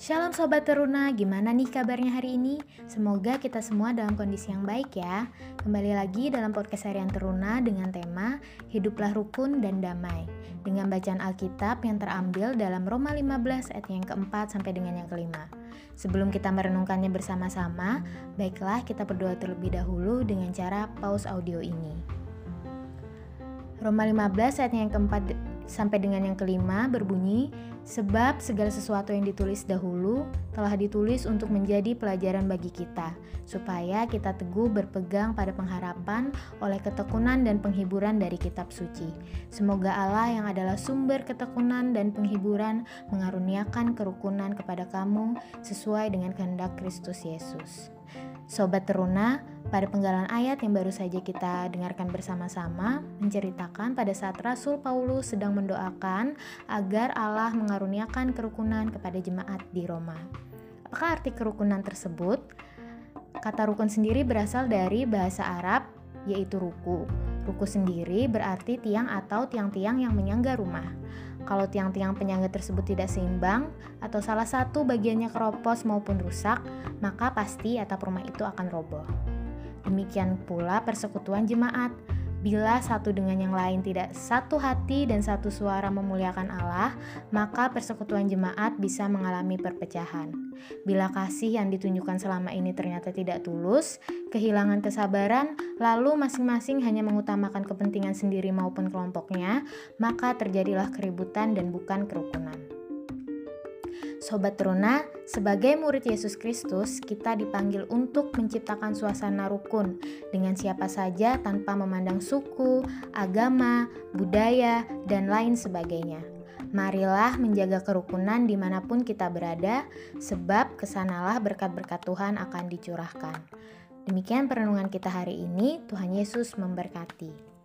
Shalom Sobat Teruna, gimana nih kabarnya hari ini? Semoga kita semua dalam kondisi yang baik ya. Kembali lagi dalam podcast harian Teruna dengan tema Hiduplah Rukun dan Damai. Dengan bacaan Alkitab yang terambil dalam Roma 15 ayat yang keempat sampai dengan yang kelima. Sebelum kita merenungkannya bersama-sama, baiklah kita berdoa terlebih dahulu dengan cara pause audio ini. Roma 15 ayat yang keempat sampai dengan yang kelima berbunyi Sebab segala sesuatu yang ditulis dahulu telah ditulis untuk menjadi pelajaran bagi kita, supaya kita teguh berpegang pada pengharapan oleh ketekunan dan penghiburan dari kitab suci. Semoga Allah yang adalah sumber ketekunan dan penghiburan mengaruniakan kerukunan kepada kamu sesuai dengan kehendak Kristus Yesus. Sobat Teruna, pada penggalan ayat yang baru saja kita dengarkan bersama-sama menceritakan pada saat Rasul Paulus sedang mendoakan agar Allah mengaruniakan kerukunan kepada jemaat di Roma. Apakah arti kerukunan tersebut? Kata rukun sendiri berasal dari bahasa Arab yaitu ruku. Ruku sendiri berarti tiang atau tiang-tiang yang menyangga rumah. Kalau tiang-tiang penyangga tersebut tidak seimbang atau salah satu bagiannya keropos maupun rusak, maka pasti atap rumah itu akan roboh. Demikian pula persekutuan jemaat. Bila satu dengan yang lain tidak satu hati dan satu suara memuliakan Allah, maka persekutuan jemaat bisa mengalami perpecahan. Bila kasih yang ditunjukkan selama ini ternyata tidak tulus, kehilangan kesabaran, lalu masing-masing hanya mengutamakan kepentingan sendiri maupun kelompoknya, maka terjadilah keributan dan bukan kerukunan. Sobat Teruna, sebagai murid Yesus Kristus, kita dipanggil untuk menciptakan suasana rukun dengan siapa saja tanpa memandang suku, agama, budaya, dan lain sebagainya. Marilah menjaga kerukunan di mana pun kita berada, sebab ke sanalah berkat-berkat Tuhan akan dicurahkan. Demikian perenungan kita hari ini. Tuhan Yesus memberkati.